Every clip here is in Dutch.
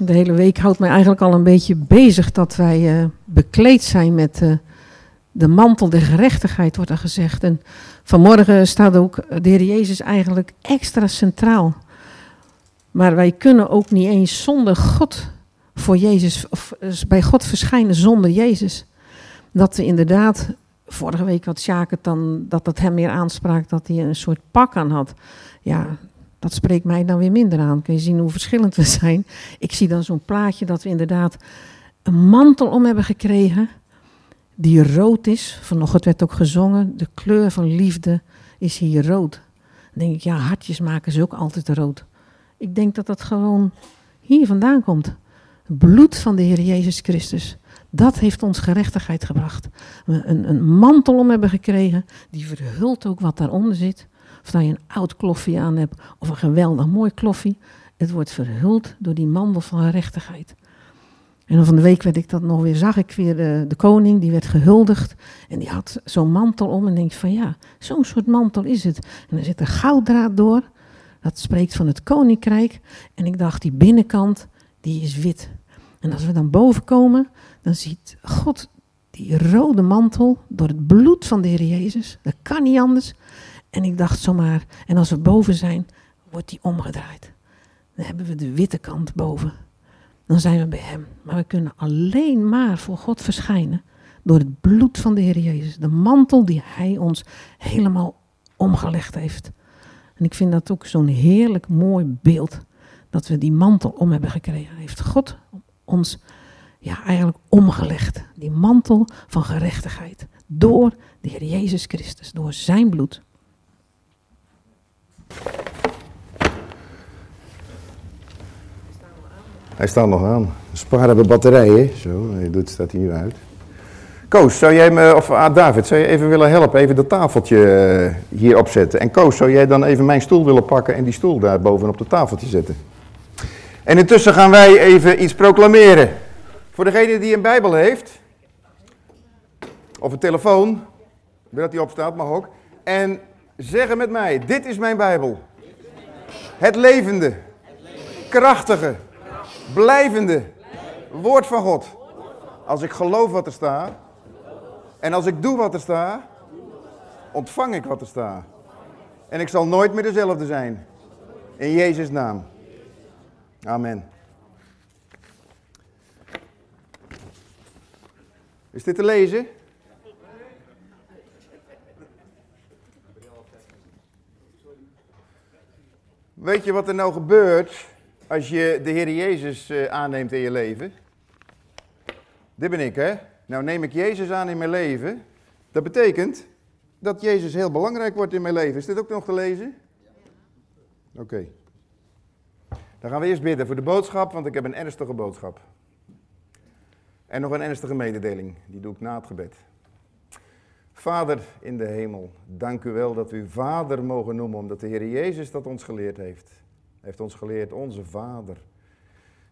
De hele week houdt mij eigenlijk al een beetje bezig dat wij uh, bekleed zijn met uh, de mantel der gerechtigheid, wordt er gezegd. En vanmorgen staat ook de Heer Jezus eigenlijk extra centraal. Maar wij kunnen ook niet eens zonder God voor Jezus, of bij God verschijnen zonder Jezus. Dat we inderdaad, vorige week had Sjaak het dan, dat dat hem meer aansprak, dat hij een soort pak aan had. Ja, dat spreekt mij dan weer minder aan. Kun je zien hoe verschillend we zijn. Ik zie dan zo'n plaatje dat we inderdaad een mantel om hebben gekregen die rood is. Vanochtend werd ook gezongen, de kleur van liefde is hier rood. Dan denk ik, ja, hartjes maken ze ook altijd rood. Ik denk dat dat gewoon hier vandaan komt. Het bloed van de Heer Jezus Christus. Dat heeft ons gerechtigheid gebracht. We een, een mantel om hebben gekregen, die verhult ook wat daaronder zit. Of dat je een oud kloffie aan hebt, of een geweldig mooi kloffie. Het wordt verhuld door die mantel van gerechtigheid. En dan van de week werd ik dat nog weer, zag ik weer de, de koning, die werd gehuldigd. En die had zo'n mantel om en denk van ja, zo'n soort mantel is het. En er zit een gouddraad door, dat spreekt van het koninkrijk. En ik dacht, die binnenkant, die is wit. En als we dan boven komen, dan ziet God die rode mantel door het bloed van de Heer Jezus. Dat kan niet anders. En ik dacht zomaar, en als we boven zijn, wordt die omgedraaid. Dan hebben we de witte kant boven. Dan zijn we bij Hem. Maar we kunnen alleen maar voor God verschijnen door het bloed van de Heer Jezus. De mantel die Hij ons helemaal omgelegd heeft. En ik vind dat ook zo'n heerlijk mooi beeld. Dat we die mantel om hebben gekregen. Heeft God ons ja, eigenlijk omgelegd. Die mantel van gerechtigheid. Door de Heer Jezus Christus. Door zijn bloed. Hij staat nog aan. Sparen we batterijen. Zo, hij doet, staat hij nu uit. Koos, zou jij me, of ah, David, zou je even willen helpen, even dat tafeltje uh, hier opzetten? En Koos, zou jij dan even mijn stoel willen pakken en die stoel daar bovenop het tafeltje zetten? En intussen gaan wij even iets proclameren. Voor degene die een Bijbel heeft, of een telefoon, dat die opstaat, mag ook. En zeggen met mij, dit is mijn Bijbel. Het levende, krachtige, blijvende woord van God. Als ik geloof wat er staat en als ik doe wat er staat, ontvang ik wat er staat. En ik zal nooit meer dezelfde zijn. In Jezus' naam. Amen. Is dit te lezen? Weet je wat er nou gebeurt als je de Heer Jezus eh, aanneemt in je leven? Dit ben ik, hè? Nou neem ik Jezus aan in mijn leven. Dat betekent dat Jezus heel belangrijk wordt in mijn leven. Is dit ook nog te lezen? Oké. Dan gaan we eerst bidden voor de boodschap, want ik heb een ernstige boodschap. En nog een ernstige mededeling, die doe ik na het gebed. Vader in de hemel, dank u wel dat we u Vader mogen noemen, omdat de Heer Jezus dat ons geleerd heeft. Hij heeft ons geleerd, onze Vader,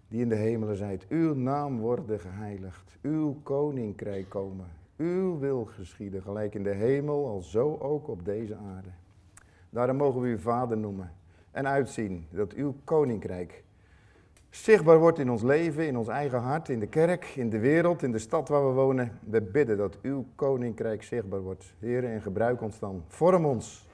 die in de hemelen zijt, uw naam worden geheiligd, uw koninkrijk komen, uw wil geschieden, gelijk in de hemel, al zo ook op deze aarde. Daarom mogen we u Vader noemen en uitzien dat uw koninkrijk zichtbaar wordt in ons leven, in ons eigen hart, in de kerk, in de wereld, in de stad waar we wonen. We bidden dat uw koninkrijk zichtbaar wordt. Heer, en gebruik ons dan. Vorm ons.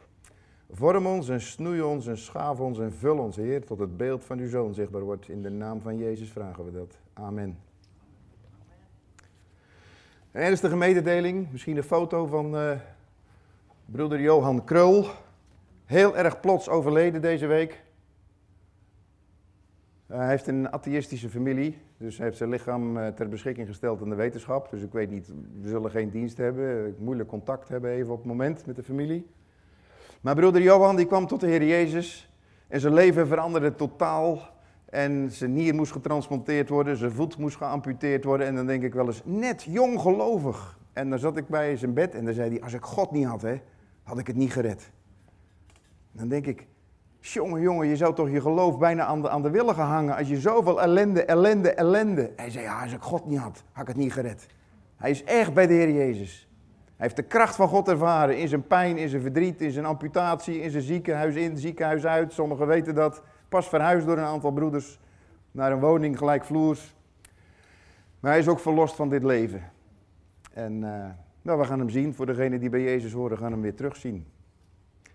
Vorm ons en snoei ons en schaaf ons en vul ons, Heer, tot het beeld van uw Zoon zichtbaar wordt. In de naam van Jezus vragen we dat. Amen. Een ernstige mededeling, misschien een foto van uh, broeder Johan Krul. Heel erg plots overleden deze week. Eh, hij heeft een atheïstische familie, dus hij heeft zijn lichaam eh, ter beschikking gesteld aan de wetenschap. Dus ik weet niet, we zullen geen dienst hebben, moeilijk contact hebben even op het moment met de familie. Maar broeder Johan die kwam tot de Heer Jezus en zijn leven veranderde totaal. En zijn nier moest getransplanteerd worden, zijn voet moest geamputeerd worden. En dan denk ik wel eens, net jong gelovig. En dan zat ik bij zijn bed en dan zei hij, als ik God niet had, had ik het niet gered. Dan denk ik, Jongen, jongen, je zou toch je geloof bijna aan de, aan de willen gehangen als je zoveel ellende, ellende, ellende. Hij zei, ja, als ik God niet had, had ik het niet gered. Hij is echt bij de Heer Jezus. Hij heeft de kracht van God ervaren in zijn pijn, in zijn verdriet, in zijn amputatie, in zijn ziekenhuis in, ziekenhuis uit. Sommigen weten dat. Pas verhuisd door een aantal broeders naar een woning gelijkvloers. Maar hij is ook verlost van dit leven. En uh, nou, we gaan hem zien. Voor degenen die bij Jezus horen, gaan hem weer terugzien.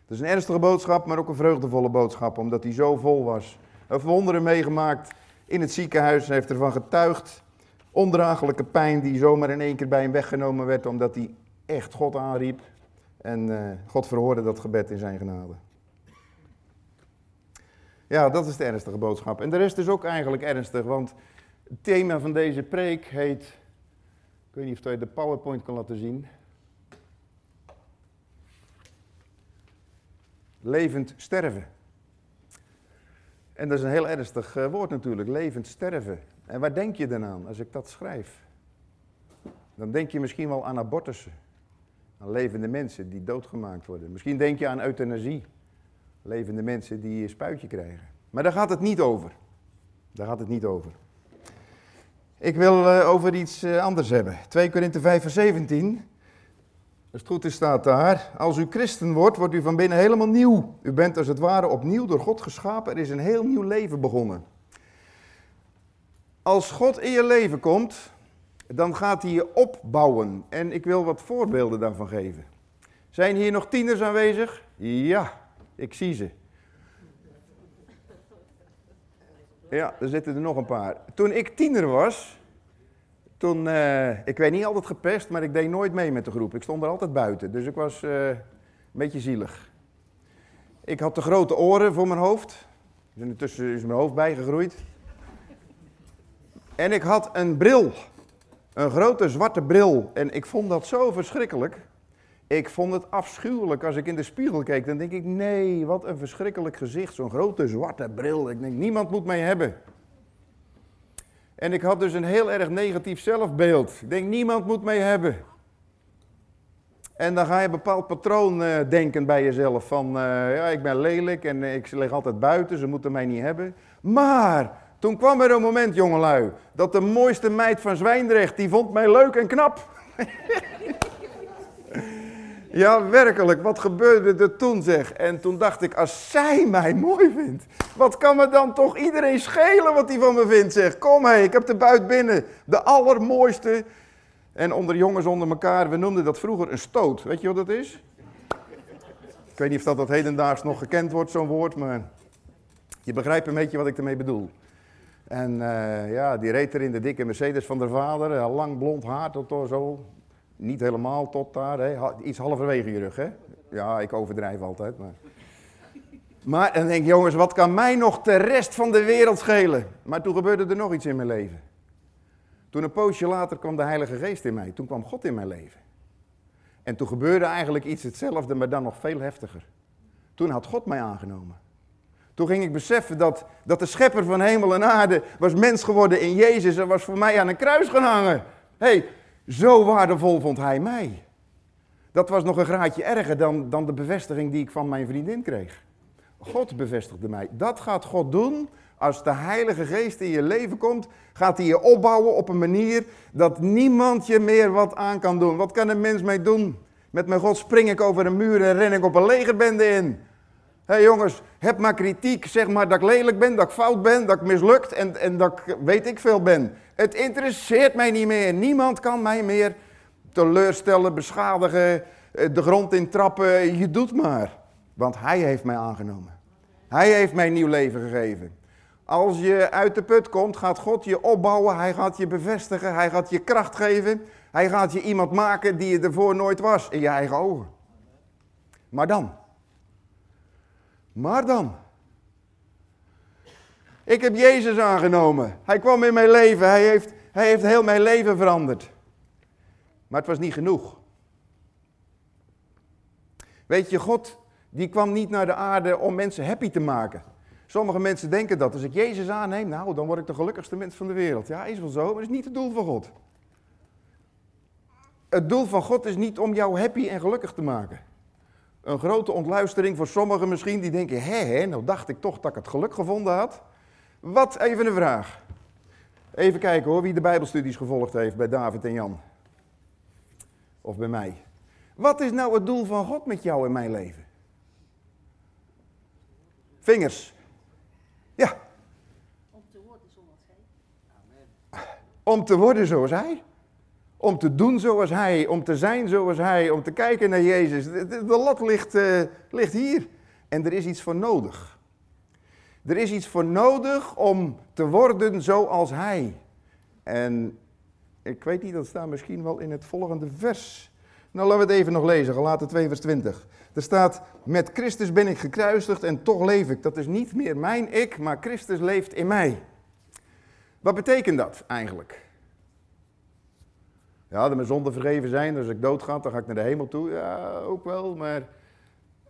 Het is een ernstige boodschap, maar ook een vreugdevolle boodschap, omdat hij zo vol was. Hij heeft wonderen meegemaakt in het ziekenhuis, heeft ervan getuigd. Ondraaglijke pijn die zomaar in één keer bij hem weggenomen werd, omdat hij echt God aanriep. En uh, God verhoorde dat gebed in zijn genade. Ja, dat is de ernstige boodschap. En de rest is ook eigenlijk ernstig, want het thema van deze preek heet. Ik weet niet of je de PowerPoint kan laten zien. Levend sterven. En dat is een heel ernstig eh, woord natuurlijk, levend sterven. En waar denk je dan aan als ik dat schrijf? Dan denk je misschien wel aan abortussen. Aan levende mensen die doodgemaakt worden. Misschien denk je aan euthanasie. Levende mensen die een spuitje krijgen. Maar daar gaat het niet over. Daar gaat het niet over. Ik wil uh, over iets uh, anders hebben. 2 Korinthe 5 vers 17. Als het goed is staat daar. Als u christen wordt, wordt u van binnen helemaal nieuw. U bent als het ware opnieuw door God geschapen. Er is een heel nieuw leven begonnen. Als God in je leven komt, dan gaat hij je opbouwen. En ik wil wat voorbeelden daarvan geven. Zijn hier nog tieners aanwezig? Ja, ik zie ze. Ja, er zitten er nog een paar. Toen ik tiener was, toen, uh, ik weet niet altijd gepest, maar ik deed nooit mee met de groep. Ik stond er altijd buiten, dus ik was uh, een beetje zielig. Ik had de grote oren voor mijn hoofd. Intussen is mijn hoofd bijgegroeid. En ik had een bril. Een grote zwarte bril. En ik vond dat zo verschrikkelijk. Ik vond het afschuwelijk. Als ik in de spiegel keek, dan denk ik, nee, wat een verschrikkelijk gezicht. Zo'n grote zwarte bril. Ik denk, niemand moet mij hebben. En ik had dus een heel erg negatief zelfbeeld. Ik denk, niemand moet mij hebben. En dan ga je een bepaald patroon uh, denken bij jezelf. Van, uh, ja, ik ben lelijk en ik lig altijd buiten, ze moeten mij niet hebben. Maar toen kwam er een moment, jongelui, dat de mooiste meid van Zwijndrecht, die vond mij leuk en knap. ja, werkelijk, wat gebeurde er toen zeg? En toen dacht ik, als zij mij mooi vindt, wat kan me dan toch iedereen schelen wat hij van me vindt zeg? Kom hé, ik heb de buit binnen, de allermooiste. En onder jongens onder elkaar, we noemden dat vroeger een stoot. Weet je wat dat is? Ik weet niet of dat, dat hedendaags nog gekend wordt, zo'n woord, maar je begrijpt een beetje wat ik ermee bedoel. En uh, ja, die reed er in de dikke Mercedes van de vader, lang blond haar tot zo. Niet helemaal tot daar, hè. iets halverwege je rug, hè. Ja, ik overdrijf altijd, maar... Maar dan denk ik, jongens, wat kan mij nog de rest van de wereld schelen? Maar toen gebeurde er nog iets in mijn leven. Toen een poosje later kwam de Heilige Geest in mij. Toen kwam God in mijn leven. En toen gebeurde eigenlijk iets hetzelfde, maar dan nog veel heftiger. Toen had God mij aangenomen. Toen ging ik beseffen dat, dat de schepper van hemel en aarde was mens geworden in Jezus en was voor mij aan een kruis gaan hangen. Hey, zo waardevol vond hij mij. Dat was nog een graadje erger dan, dan de bevestiging die ik van mijn vriendin kreeg. God bevestigde mij. Dat gaat God doen als de Heilige Geest in je leven komt. Gaat hij je opbouwen op een manier dat niemand je meer wat aan kan doen. Wat kan een mens mee doen? Met mijn God spring ik over een muur en ren ik op een legerbende in. Hé hey jongens, heb maar kritiek. Zeg maar dat ik lelijk ben, dat ik fout ben, dat ik mislukt en, en dat ik weet ik veel ben. Het interesseert mij niet meer. Niemand kan mij meer teleurstellen, beschadigen, eh, de grond in trappen. Je doet maar. Want hij heeft mij aangenomen. Hij heeft mij nieuw leven gegeven. Als je uit de put komt, gaat God je opbouwen. Hij gaat je bevestigen. Hij gaat je kracht geven. Hij gaat je iemand maken die je ervoor nooit was in je eigen ogen. Maar dan. Maar dan. Ik heb Jezus aangenomen. Hij kwam in mijn leven. Hij heeft, hij heeft heel mijn leven veranderd. Maar het was niet genoeg. Weet je, God die kwam niet naar de aarde om mensen happy te maken. Sommige mensen denken dat. Als ik Jezus aanneem, nou, dan word ik de gelukkigste mens van de wereld. Ja, is wel zo, maar dat is niet het doel van God. Het doel van God is niet om jou happy en gelukkig te maken. Een grote ontluistering voor sommigen misschien, die denken, hé, hé, nou dacht ik toch dat ik het geluk gevonden had. Wat, even een vraag. Even kijken hoor, wie de bijbelstudies gevolgd heeft bij David en Jan. Of bij mij. Wat is nou het doel van God met jou in mijn leven? Vingers. Ja. Om te horen zonder Om te worden zoals Hij. Om te doen zoals Hij. Om te zijn zoals Hij. Om te kijken naar Jezus. De, lat ligt, uh, ligt hier. En er is iets voor nodig. Er is iets voor nodig om te worden zoals Hij. En ik weet niet, dat staat misschien wel in het volgende vers. Nou, laten we het even nog lezen, Galaten 2 vers 20. Er staat, met Christus ben ik gekruisigd en toch leef ik. Dat is niet meer mijn ik, maar Christus leeft in mij. Wat betekent dat eigenlijk? Ja, dat mijn zonden vergeven zijn, dus als ik dood ga, dan ga ik naar de hemel toe. Ja, ook wel, maar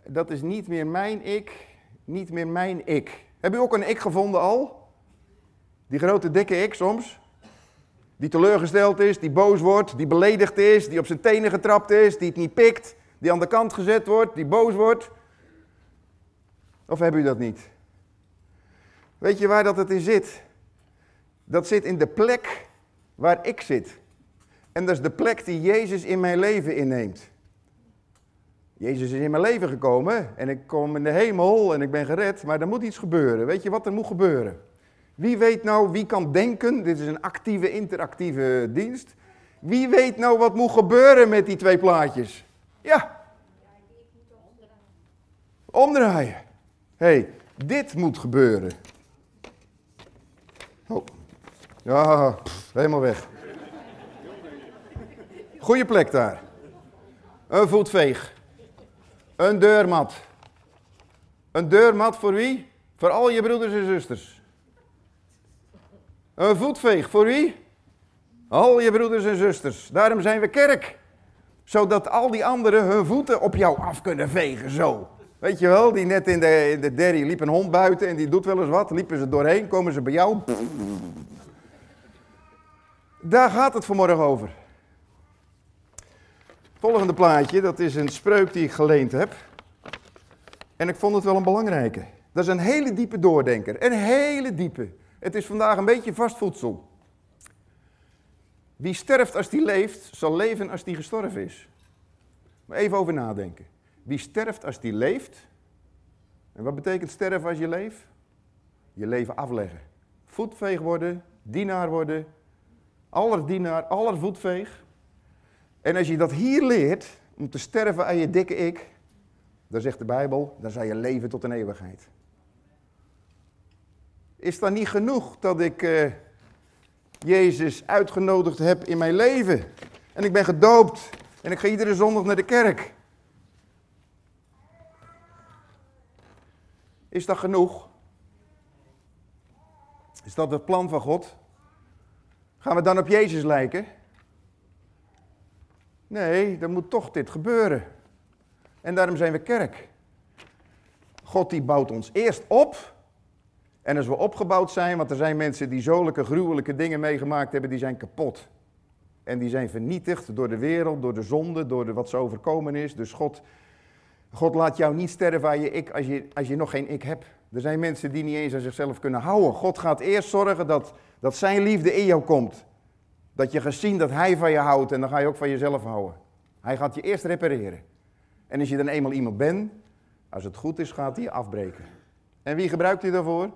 dat is niet meer mijn ik, niet meer mijn ik. Heb u ook een ik gevonden al? Die grote dikke ik soms? Die teleurgesteld is, die boos wordt, die beledigd is, die op zijn tenen getrapt is, die het niet pikt, die aan de kant gezet wordt, die boos wordt. Of hebben u dat niet? Weet je waar dat het in zit? Dat zit in de plek waar ik zit. En dat is de plek die Jezus in mijn leven inneemt. Jezus is in mijn leven gekomen en ik kom in de hemel en ik ben gered, maar er moet iets gebeuren. Weet je wat er moet gebeuren? Wie weet nou, wie kan denken, dit is een actieve, interactieve dienst. Wie weet nou wat moet gebeuren met die twee plaatjes? Ja. Omdraaien. Hé, hey, dit moet gebeuren. Oh. Ja, helemaal weg. Goeie plek daar. Een voetveeg. Een deurmat. Een deurmat voor wie? Voor al je broeders en zusters. Een voetveeg voor wie? Al je broeders en zusters. Daarom zijn we kerk. Zodat al die anderen hun voeten op jou af kunnen vegen, zo. Weet je wel, die net in de, in de derry liep een hond buiten en die doet wel eens wat. Liepen ze doorheen, komen ze bij jou. Daar gaat het vanmorgen over. Volgende plaatje, dat is een spreuk die ik geleend heb. En ik vond het wel een belangrijke. Dat is een hele diepe doordenker. Een hele diepe. Het is vandaag een beetje vast voedsel. Wie sterft als die leeft, zal leven als die gestorven is. Maar even over nadenken. Wie sterft als die leeft. En wat betekent sterven als je leeft? Je leven afleggen. Voetveeg worden, dienaar worden, aller dienaar, aller voetveeg. En als je dat hier leert, om te sterven aan je dikke ik, dan zegt de Bijbel, dan zal je leven tot een eeuwigheid. Is dat niet genoeg dat ik uh, Jezus uitgenodigd heb in mijn leven? En ik ben gedoopt en ik ga iedere zondag naar de kerk. Is dat genoeg? Is dat het plan van God? Gaan we dan op Jezus lijken? Nee, dan moet toch dit gebeuren. En daarom zijn we kerk. God die bouwt ons eerst op en als we opgebouwd zijn, want er zijn mensen die zulke gruwelijke dingen meegemaakt hebben, die zijn kapot. En die zijn vernietigd door de wereld, door de zonde, door de, wat ze overkomen is. Dus God, God laat jou niet sterven aan je ik als je, als je nog geen ik hebt. Er zijn mensen die niet eens aan zichzelf kunnen houden. God gaat eerst zorgen dat, dat zijn liefde in jou komt. Dat je gaat zien dat hij van je houdt en dan ga je ook van jezelf houden. Hij gaat je eerst repareren. En als je dan eenmaal iemand bent, als het goed is, gaat hij je afbreken. En wie gebruikt hij daarvoor?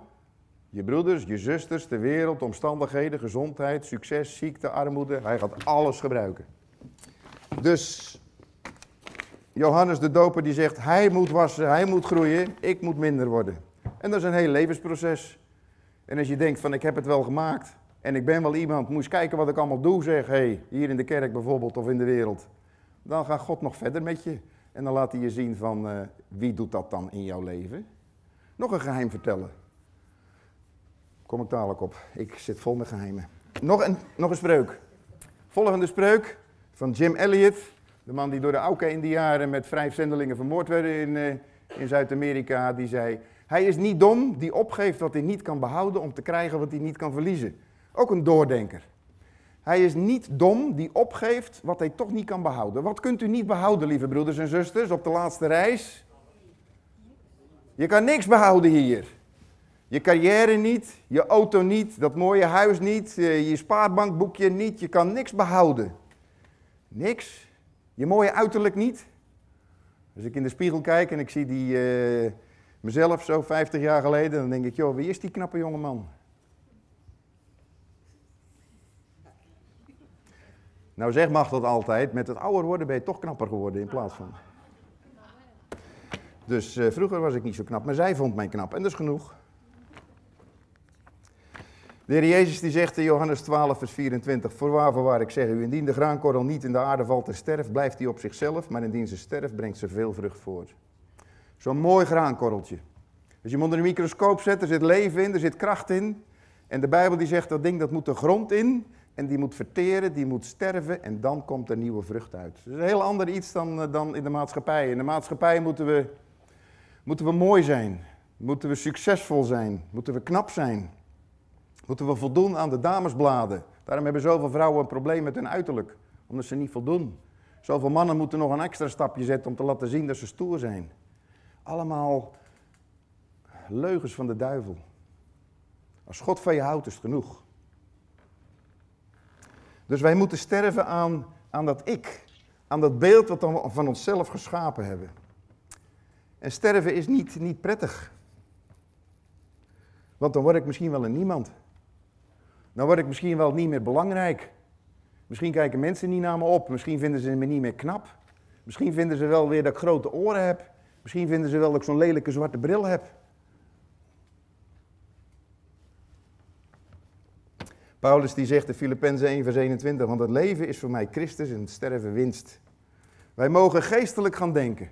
Je broeders, je zusters, de wereld, omstandigheden, gezondheid, succes, ziekte, armoede. Hij gaat alles gebruiken. Dus Johannes de Doper die zegt, hij moet wassen, hij moet groeien, ik moet minder worden. En dat is een heel levensproces. En als je denkt van ik heb het wel gemaakt en ik ben wel iemand, eens kijken wat ik allemaal doe, zeg, hey, hier in de kerk bijvoorbeeld of in de wereld. Dan gaat God nog verder met je en dan laat hij je zien van uh, wie doet dat dan in jouw leven. Nog een geheim vertellen. Kom ik dadelijk op. Ik zit vol met geheimen. Nog een, nog een spreuk. Volgende spreuk van Jim Elliot. De man die door de Auca-Indiaren met vijf zendelingen vermoord werden in, uh, in Zuid-Amerika. Die zei, hij is niet dom die opgeeft wat hij niet kan behouden om te krijgen wat hij niet kan verliezen. Ook een doordenker. Hij is niet dom die opgeeft wat hij toch niet kan behouden. Wat kunt u niet behouden, lieve broeders en zusters, op de laatste reis? Je kan niks behouden hier. Je carrière niet, je auto niet, dat mooie huis niet, eh, je spaarbankboekje niet, je kan niks behouden. Niks. Je mooie uiterlijk niet. Als ik in de spiegel kijk en ik zie die, uh, mezelf zo 50 jaar geleden, dan denk ik, joh, wie is die knappe jonge man? Nou zeg mag dat altijd, met het ouder worden ben je toch knapper geworden in plaats van. Dus uh, vroeger was ik niet zo knap, maar zij vond mij knap en dat is genoeg. De heer Jezus die zegt in Johannes 12, vers 24: Voorwaar, voorwaar, ik zeg u, indien de graankorrel niet in de aarde valt en sterft, blijft hij op zichzelf, maar indien ze sterft, brengt ze veel vrucht voort. Zo'n mooi graankorreltje. Als je hem onder een microscoop zet, er zit leven in, er zit kracht in. En de Bijbel die zegt dat ding dat moet de grond in en die moet verteren, die moet sterven en dan komt er nieuwe vrucht uit. Is een heel ander iets dan, eh, dan in de maatschappij. In de maatschappij moeten we, moeten we mooi zijn, moeten we succesvol zijn, moeten we knap zijn. Moeten we voldoen aan de damesbladen. Daarom hebben zoveel vrouwen een probleem met hun uiterlijk, omdat ze niet voldoen. Zoveel mannen moeten nog een extra stapje zetten om te laten zien dat ze stoer zijn. Allemaal leugens van de duivel. Als God van je houdt, is het genoeg. Dus wij moeten sterven aan, aan dat ik, aan dat beeld wat we van onszelf geschapen hebben. En sterven is niet, niet prettig. Want dan word ik misschien wel een niemand. Dan word ik misschien wel niet meer belangrijk. Misschien kijken mensen niet naar me op. Misschien vinden ze me niet meer knap. Misschien vinden ze wel weer dat ik grote oren heb. Misschien vinden ze wel dat ik zo'n lelijke zwarte bril heb. Paulus die zegt in Filippenzen 1 vers 21, want het leven is voor mij Christus en het sterven winst. Wij mogen geestelijk gaan denken.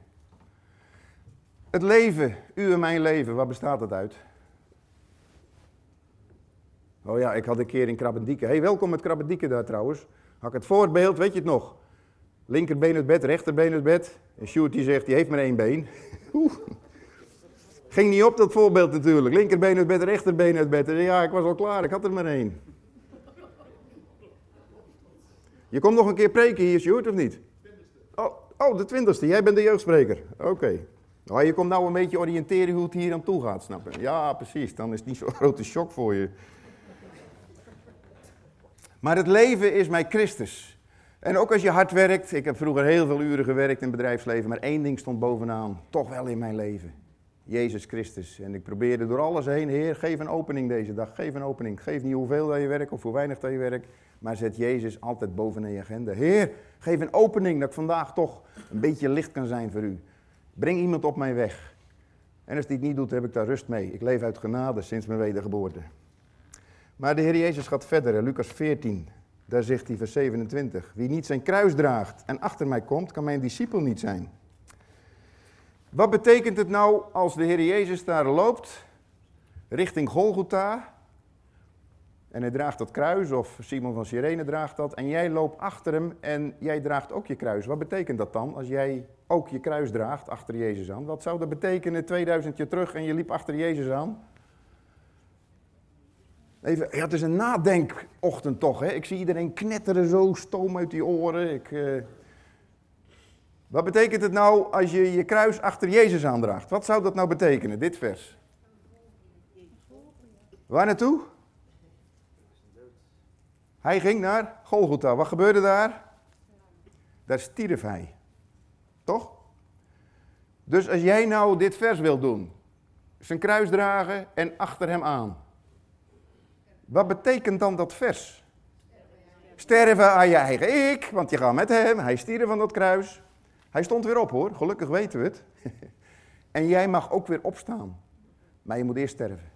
Het leven, u en mijn leven, waar bestaat het uit? Oh ja, ik had een keer in Krabbendieke. hey, welkom met Krabbendieke daar trouwens. Had ik het voorbeeld, weet je het nog? Linkerbeen uit bed, rechterbeen uit bed. En Sjoerd die zegt, die heeft maar één been. Ging niet op dat voorbeeld natuurlijk. Linkerbeen uit bed, rechterbeen uit bed. Ja, ik was al klaar, ik had er maar één. Je komt nog een keer preken hier, Sjoerd, of niet? Oh, oh, de twintigste. Jij bent de jeugdspreker. Oké. Okay. Oh, je komt nou een beetje oriënteren hoe het hier aan toe gaat, snap je? Ja, precies. Dan is het niet zo'n grote shock voor je. Maar het leven is mij Christus. En ook als je hard werkt, ik heb vroeger heel veel uren gewerkt in het bedrijfsleven, maar één ding stond bovenaan, toch wel in mijn leven. Jezus Christus. En ik probeerde door alles heen, Heer, geef een opening deze dag, geef een opening. Geef niet hoeveel dat je werkt of hoe weinig dat je werkt, maar zet Jezus altijd boven in je agenda. Heer, geef een opening dat ik vandaag toch een beetje licht kan zijn voor u. Breng iemand op mijn weg. En als die het niet doet, heb ik daar rust mee. Ik leef uit genade sinds mijn wedergeboorte. Maar de Heer Jezus gaat verder, in Lucas 14, daar zegt hij vers 27. Wie niet zijn kruis draagt en achter mij komt, kan mijn discipel niet zijn. Wat betekent het nou als de Heer Jezus daar loopt, richting Golgotha, en hij draagt dat kruis, of Simon van Sirene draagt dat, en jij loopt achter hem en jij draagt ook je kruis. Wat betekent dat dan, als jij ook je kruis draagt achter Jezus aan? Wat zou dat betekenen 2000 jaar terug en je liep achter Jezus aan? Even, ja, het is een nadenkochtend toch, hè? Ik zie iedereen knetteren zo, stoom uit die oren. Ik, uh... Wat betekent het nou als je je kruis achter Jezus aandraagt? Wat zou dat nou betekenen, dit vers? Waar naartoe? Hij ging naar Golgotha. Wat gebeurde daar? Daar stierf hij. Toch? Dus als jij nou dit vers wil doen, zijn kruis dragen en achter hem aan. Wat betekent dan dat vers? Sterven aan je eigen ik, want je gaat met hem. Hij stierf van dat kruis. Hij stond weer op hoor, gelukkig weten we het. en jij mag ook weer opstaan. Maar je moet eerst sterven.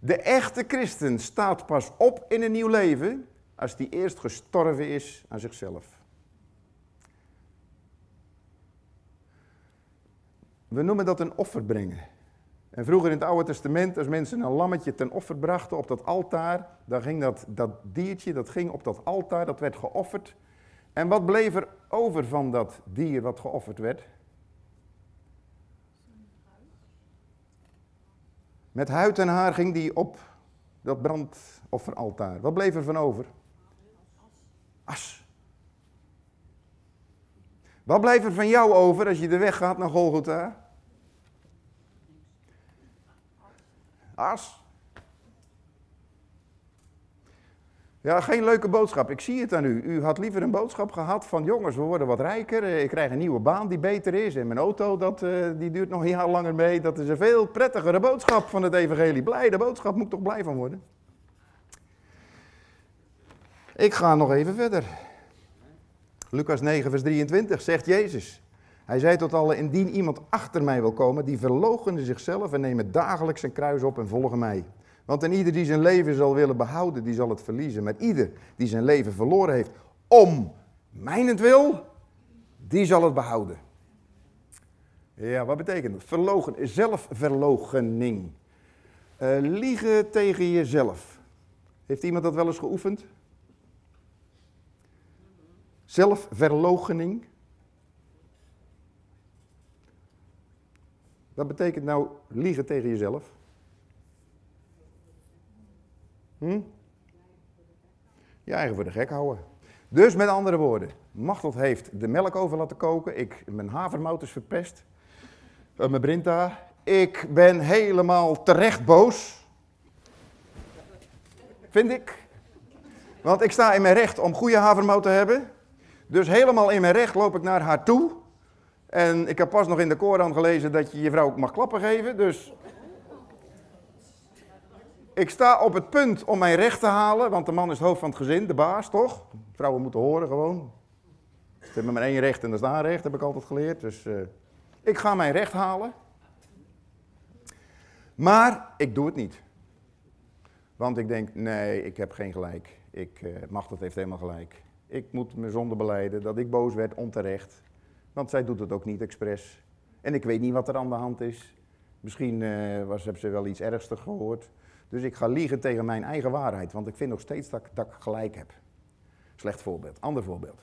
De echte christen staat pas op in een nieuw leven als die eerst gestorven is aan zichzelf. We noemen dat een offer brengen. En vroeger in het Oude Testament, als mensen een lammetje ten offer brachten op dat altaar, dan ging dat, dat diertje, dat ging op dat altaar, dat werd geofferd. En wat bleef er over van dat dier wat geofferd werd? Met huid en haar ging die op dat brandofferaltaar. Wat bleef er van over? As. Wat blijft er van jou over als je de weg gaat naar Golgotha? As. Ja, geen leuke boodschap. Ik zie het aan u. U had liever een boodschap gehad van jongens, we worden wat rijker. Eh, ik krijg een nieuwe baan die beter is. En mijn auto, dat, uh, die duurt nog een langer mee. Dat is een veel prettigere boodschap van het evangelie. Blijde boodschap, moet ik toch blij van worden. Ik ga nog even verder. Lucas 9, vers 23 zegt Jezus. Hij zei tot allen, indien iemand achter mij wil komen, die verloochende zichzelf en nemen dagelijks zijn kruis op en volgen mij. Want en ieder die zijn leven zal willen behouden, die zal het verliezen. Maar ieder die zijn leven verloren heeft om mijnentwil, die zal het behouden. Ja, wat betekent dat? Verlogen, zelfverloochening. Uh, liegen tegen jezelf. Heeft iemand dat wel eens geoefend? Zelfverloochening. Wat betekent nou liegen tegen jezelf? Hm? Je eigen voor de gek houden. Dus met andere woorden, Machteld heeft de melk over laten koken. Ik, mijn havermout is verpest. Uh, mijn Brinta. Ik ben helemaal terecht boos. Vind ik. Want ik sta in mijn recht om goede havermout te hebben. Dus helemaal in mijn recht loop ik naar haar toe. En ik heb pas nog in de Koran gelezen dat je je vrouw ook mag klappen geven. Dus ik sta op het punt om mijn recht te halen, want de man is het hoofd van het gezin, de baas, toch? Vrouwen moeten horen gewoon. Ze hebben maar één recht en dat is daar recht, heb ik altijd geleerd. Dus uh, ik ga mijn recht halen. Maar ik doe het niet. Want ik denk, nee, ik heb geen gelijk. Ik, uh, Machteld heeft helemaal gelijk. Ik moet mijn zonde beleiden dat ik boos werd onterecht. Want zij doet het ook niet expres. En ik weet niet wat er aan de hand is. Misschien uh, was, heb ze wel iets ergster gehoord. Dus ik ga liegen tegen mijn eigen waarheid, want ik vind nog steeds dat, dat ik gelijk heb. Slecht voorbeeld. Ander voorbeeld.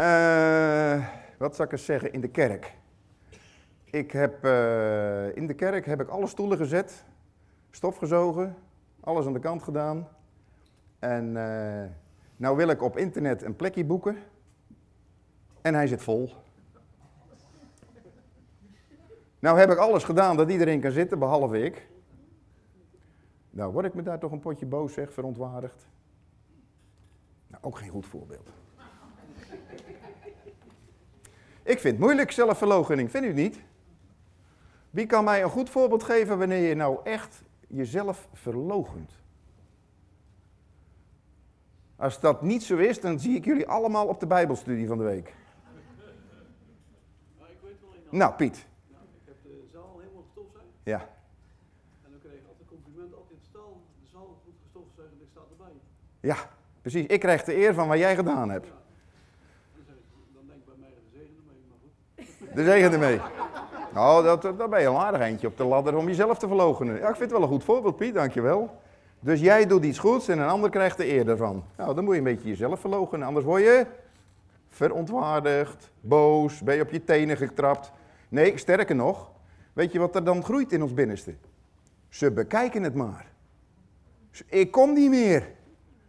Uh, wat zou ik eens zeggen? In de kerk. Ik heb, uh, in de kerk heb ik alle stoelen gezet, stof gezogen, alles aan de kant gedaan. En uh, nou wil ik op internet een plekje boeken. En hij zit vol. Nou heb ik alles gedaan dat iedereen kan zitten, behalve ik. Nou word ik me daar toch een potje boos, zeg, verontwaardigd. Nou, ook geen goed voorbeeld. ik vind het moeilijk, zelfverloochening, vindt u niet? Wie kan mij een goed voorbeeld geven wanneer je nou echt jezelf verloochent? Als dat niet zo is, dan zie ik jullie allemaal op de Bijbelstudie van de week. Nou, Piet. Ja. En dan kreeg ik altijd compliment, altijd stel, de zaal goed gestofzuigd en ik sta erbij. Ja, precies. Ik krijg de eer van wat jij gedaan hebt. Ja. Dan denk ik bij mij de zegen ermee, maar goed. De zegen ermee. Nou, dat, dat ben je een aardig eentje op de ladder om jezelf te verloochenen. Ja, ik vind het wel een goed voorbeeld, Piet, dankjewel. Dus jij doet iets goeds en een ander krijgt de eer ervan. Nou, dan moet je een beetje jezelf verloochenen, anders word je verontwaardigd, boos, ben je op je tenen getrapt. Nee, sterker nog, Weet je wat er dan groeit in ons binnenste? Ze bekijken het maar. Ik kom niet meer.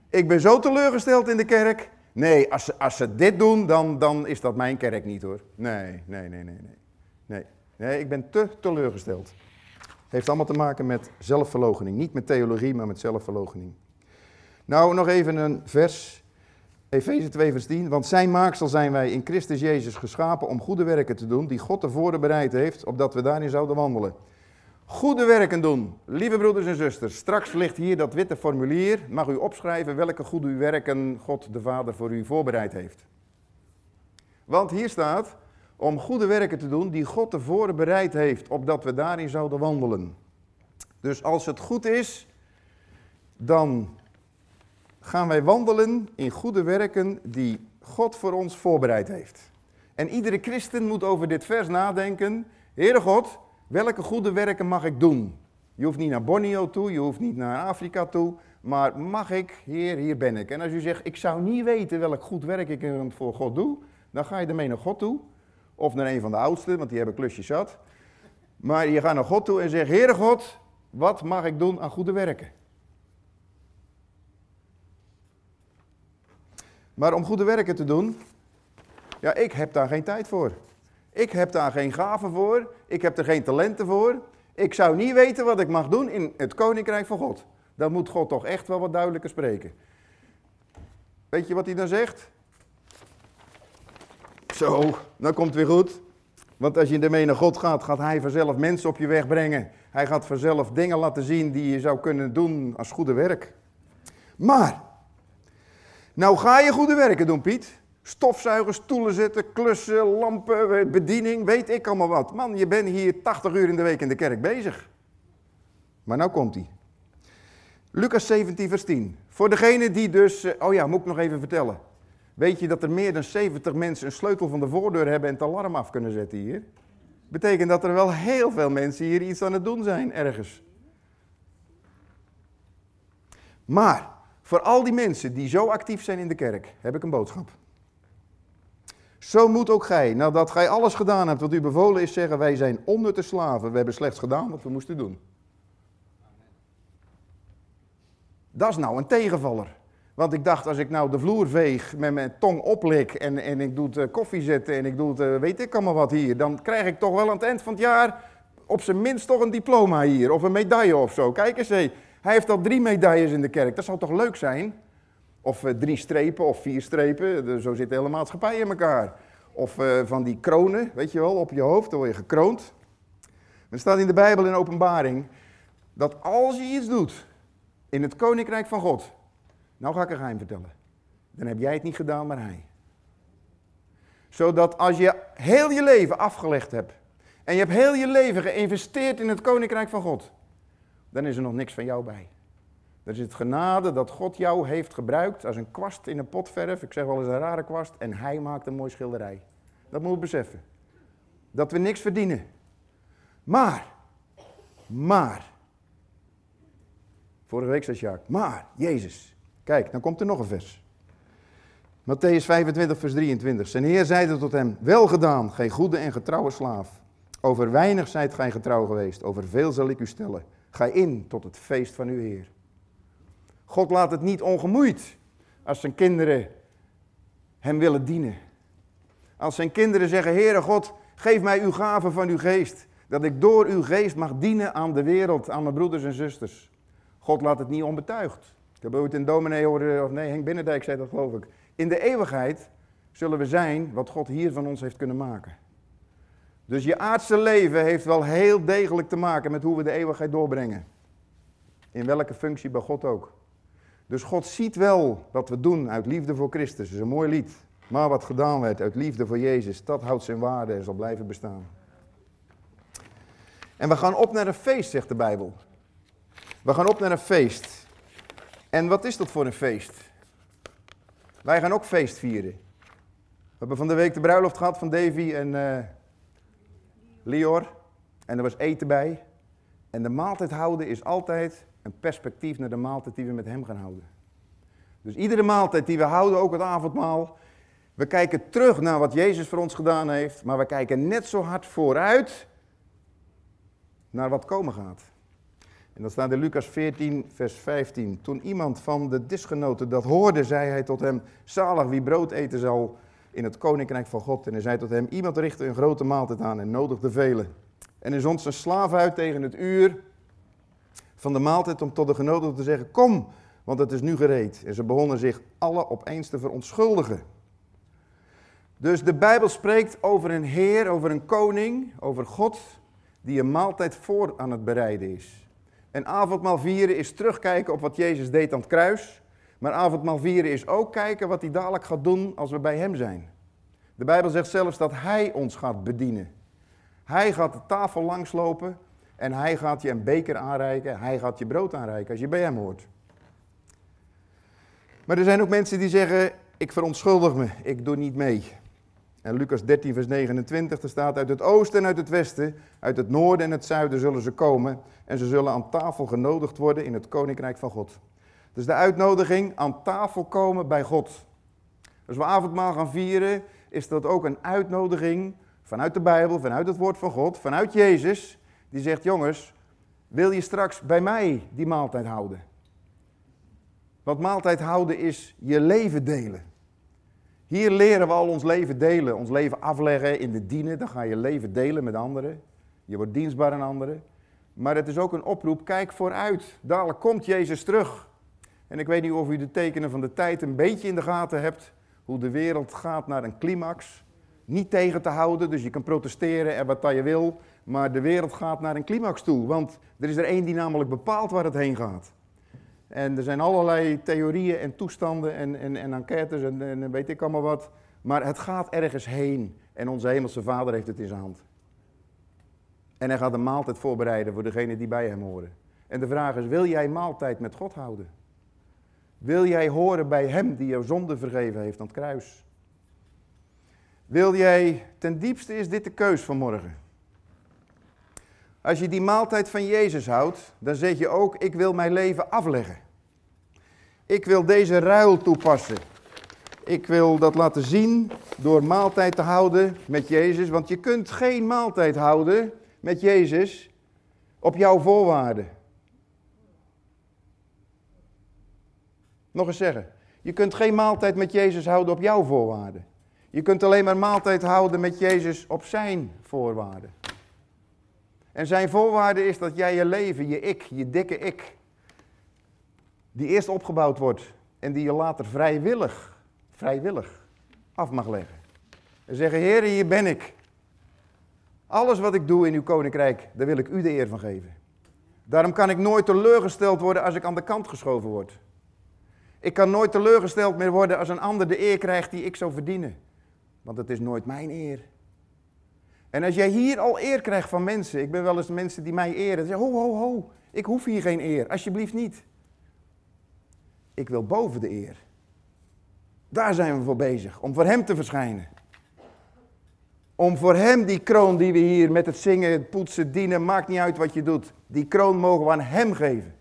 Ik ben zo teleurgesteld in de kerk. Nee, als ze, als ze dit doen, dan, dan is dat mijn kerk niet hoor. Nee, nee, nee, nee, nee. Nee, nee ik ben te teleurgesteld. Heeft allemaal te maken met zelfverloochening. Niet met theologie, maar met zelfverloochening. Nou, nog even een vers Efeze 2 vers 10, want zijn maaksel zijn wij in Christus Jezus geschapen om goede werken te doen, die God tevoren bereid heeft, opdat we daarin zouden wandelen. Goede werken doen, lieve broeders en zusters. Straks ligt hier dat witte formulier. Mag u opschrijven welke goede werken God de Vader voor u voorbereid heeft. Want hier staat, om goede werken te doen die God tevoren bereid heeft, opdat we daarin zouden wandelen. Dus als het goed is, dan gaan wij wandelen in goede werken die God voor ons voorbereid heeft. En iedere christen moet over dit vers nadenken. Heere God, welke goede werken mag ik doen? Je hoeft niet naar Borneo toe, je hoeft niet naar Afrika toe, maar mag ik, Heer, hier ben ik. En als u zegt, ik zou niet weten welk goed werk ik voor God doe, dan ga je ermee naar God toe. Of naar een van de oudsten, want die hebben klusjes zat. Maar je gaat naar God toe en zegt, Heere God, wat mag ik doen aan goede werken? Maar om goede werken te doen, ja, ik heb daar geen tijd voor. Ik heb daar geen gaven voor. Ik heb er geen talenten voor. Ik zou niet weten wat ik mag doen in het koninkrijk van God. Dan moet God toch echt wel wat duidelijker spreken. Weet je wat hij dan zegt? Zo, dan komt het weer goed. Want als je ermee naar God gaat, gaat hij vanzelf mensen op je weg brengen. Hij gaat vanzelf dingen laten zien die je zou kunnen doen als goede werk. Maar Nou ga je goede werken doen, Piet. Stofzuigen, stoelen zetten, klussen, lampen, bediening, weet ik allemaal wat. Man, je bent hier 80 uur in de week in de kerk bezig. Maar nou komt hij. Lucas 17, vers 10. Voor degene die dus, eh, oh ja, moet ik nog even vertellen. Weet je dat er meer dan 70 mensen een sleutel van de voordeur hebben en het alarm af kunnen zetten hier? Betekent dat er wel heel veel mensen hier iets aan het doen zijn, ergens. Maar voor al die mensen die zo actief zijn in de kerk, heb ik een boodschap. Zo moet ook gij, nadat gij alles gedaan hebt wat u bevolen is, zeggen: Wij zijn onnutte slaven. We hebben slechts gedaan wat we moesten doen. Dat is nou een tegenvaller. Want ik dacht, als ik nou de vloer veeg, met mijn tong oplik en, en ik doe het eh, koffie zetten en ik doe het, eh, weet ik allemaal wat hier, dan krijg ik toch wel aan het eind van het jaar op zijn minst toch een diploma hier of een medaille of zo. Kijk eens, hé. Hij heeft al drie medailles in de kerk. Dat zou toch leuk zijn? Of uh, drie strepen of vier strepen, zo zit de hele maatschappij in elkaar. Of van die kronen, weet je wel, op je hoofd, dan word je gekroond. Er staat in de Bijbel in openbaring dat als je iets doet in het koninkrijk van God, nou ga ik een geheim vertellen. Dan heb jij het niet gedaan, maar hij. Zodat als je heel je leven afgelegd hebt en je hebt heel je leven geïnvesteerd in het koninkrijk van God, dan is er nog niks van jou bij. Er is het genade dat God jou heeft gebruikt als een kwast in een potverf. Ik zeg wel eens een rare kwast. En hij maakt een mooi schilderij. Dat moet je beseffen. Dat we niks verdienen. Maar, maar. Vorige week zei Jacques, maar Jezus, Kijk, dan komt er nog een vers. Matthäus 25, vers 23. Zijn Heer zeide tot hem: Wel gedaan, gij goede en getrouwe slaaf. Over weinig zijt gij getrouw geweest, over veel zal ik u stellen. Ga in tot het feest van uw Heer. God laat het niet ongemoeid als zijn kinderen hem willen dienen. Als zijn kinderen zeggen: Heere God, geef mij uw gave van uw geest. Dat ik door uw geest mag dienen aan de wereld, aan mijn broeders en zusters. God laat het niet onbetuigd. Ik heb ooit een dominee horen, of nee, Henk Binnendijk zei dat geloof ik. In de eeuwigheid zullen we zijn wat God hier van ons heeft kunnen maken. Dus je aardse leven heeft wel heel degelijk te maken met hoe we de eeuwigheid doorbrengen. In welke functie bij God ook. Dus God ziet wel wat we doen uit liefde voor Christus. Dat is een mooi lied. Maar wat gedaan werd uit liefde voor Jezus, dat houdt zijn waarde en zal blijven bestaan. En we gaan op naar een feest, zegt de Bijbel. We gaan op naar een feest. En wat is dat voor een feest? Wij gaan ook feest vieren. We hebben van de week de bruiloft gehad van Davy en uh, Lior. En er was eten bij. En de maaltijd houden is altijd een perspectief naar de maaltijd die we met hem gaan houden. Dus iedere maaltijd die we houden, ook het avondmaal, we kijken terug naar wat Jezus voor ons gedaan heeft, maar we kijken net zo hard vooruit naar wat komen gaat. En dat staat in Lucas 14, vers 15. Toen iemand van de disgenoten dat hoorde, zei hij tot hem: Zalig wie brood eten zal in het koninkrijk van God. En hij zei tot hem: Iemand richtte een grote maaltijd aan en nodigde velen. En hij zond zijn slaaf uit tegen het uur van de maaltijd om tot de genodigden te zeggen: Kom, want het is nu gereed. En ze begonnen zich alle opeens te verontschuldigen. Dus de Bijbel spreekt over een Heer, over een koning, over God, die een maaltijd voor aan het bereiden is. En avondmaal vieren is terugkijken op wat Jezus deed aan het kruis. Maar avondmaal vieren is ook kijken wat hij dadelijk gaat doen als we bij hem zijn. De Bijbel zegt zelfs dat hij ons gaat bedienen. Hij gaat de tafel langslopen en hij gaat je een beker aanreiken. Hij gaat je brood aanreiken als je bij hem hoort. Maar er zijn ook mensen die zeggen, ik verontschuldig me, ik doe niet mee. En Lucas 13, vers 29, er staat: Uit het oosten en uit het westen, uit het noorden en het zuiden zullen ze komen. En ze zullen aan tafel genodigd worden in het koninkrijk van God. Dus de uitnodiging aan tafel komen bij God. Als we avondmaal gaan vieren, is dat ook een uitnodiging vanuit de Bijbel, vanuit het woord van God, vanuit Jezus. Die zegt: Jongens, wil je straks bij mij die maaltijd houden? Want maaltijd houden is je leven delen. Hier leren we al ons leven delen, ons leven afleggen in de dienen. Dan ga je leven delen met anderen. Je wordt dienstbaar aan anderen. Maar het is ook een oproep, kijk vooruit. Dadelijk komt Jezus terug. En ik weet niet of u de tekenen van de tijd een beetje in de gaten hebt. Hoe de wereld gaat naar een climax. Niet tegen te houden, dus je kan protesteren en wat je wil. Maar de wereld gaat naar een climax toe. Want er is er één die namelijk bepaalt waar het heen gaat. En er zijn allerlei theorieën en toestanden en, en, en enquêtes en, en weet ik allemaal wat. Maar het gaat ergens heen. En onze hemelse vader heeft het in zijn hand. En hij gaat een maaltijd voorbereiden voor degene die bij hem horen. En de vraag is, wil jij maaltijd met God houden? Wil jij horen bij hem die jouw zonde vergeven heeft aan het kruis? Wil jij, ten diepste is dit de keus van morgen. Als je die maaltijd van Jezus houdt, dan zeg je ook, ik wil mijn leven afleggen. Ik wil deze ruil toepassen. Ik wil dat laten zien door maaltijd te houden met Jezus. Want je kunt geen maaltijd houden met Jezus op jouw voorwaarden. Nog eens zeggen. Je kunt geen maaltijd met Jezus houden op jouw voorwaarden. Je kunt alleen maar maaltijd houden met Jezus op zijn voorwaarden. En zijn voorwaarde is dat jij je leven, je ik, je dikke ik, die eerst opgebouwd wordt en die je later vrijwillig, vrijwillig af mag leggen. En zeggen, Heer, hier ben ik. Alles wat ik doe in uw koninkrijk, daar wil ik u de eer van geven. Daarom kan ik nooit teleurgesteld worden als ik aan de kant geschoven word. Ik kan nooit teleurgesteld meer worden als een ander de eer krijgt die ik zou verdienen. Want het is nooit mijn eer. En als jij hier al eer krijgt van mensen, ik ben wel eens mensen die mij eren, zeggen, ho, ho, ho, ik hoef hier geen eer, alsjeblieft niet. Ik wil boven de eer. Daar zijn we voor bezig, om voor Hem te verschijnen. Om voor Hem die kroon die we hier met het zingen, het poetsen, dienen, maakt niet uit wat je doet. Die kroon mogen we aan Hem geven.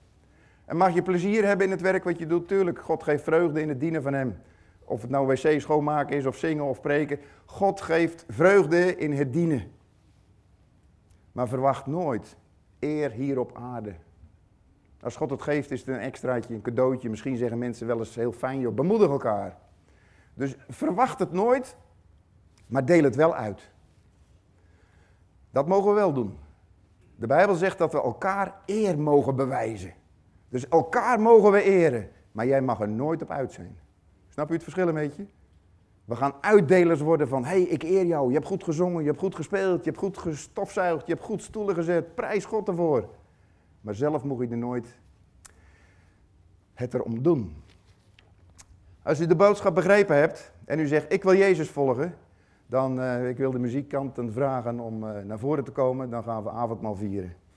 En mag je plezier hebben in het werk wat je doet, tuurlijk. God geeft vreugde in het dienen van Hem. Of het nou wc schoonmaken is, of zingen of preken. God geeft vreugde in het dienen. Maar verwacht nooit eer hier op aarde. Als God het geeft, is het een extraatje, een cadeautje. Misschien zeggen mensen wel eens heel fijn, joh, bemoedig elkaar. Dus verwacht het nooit, maar deel het wel uit. Dat mogen we wel doen. De Bijbel zegt dat we elkaar eer mogen bewijzen. Dus elkaar mogen we eren, maar jij mag er nooit op uit zijn. Snap u het verschil een beetje? We gaan uitdelers worden van, hé, hey, ik eer jou, je hebt goed gezongen, je hebt goed gespeeld, je hebt goed gestofzuigd, je hebt goed stoelen gezet, prijs God ervoor. Maar zelf mocht je er nooit het erom doen. Als u de boodschap begrepen hebt en u zegt, ik wil Jezus volgen, dan uh, ik wil de muziekkanten vragen om uh, naar voren te komen, dan gaan we avondmaal vieren.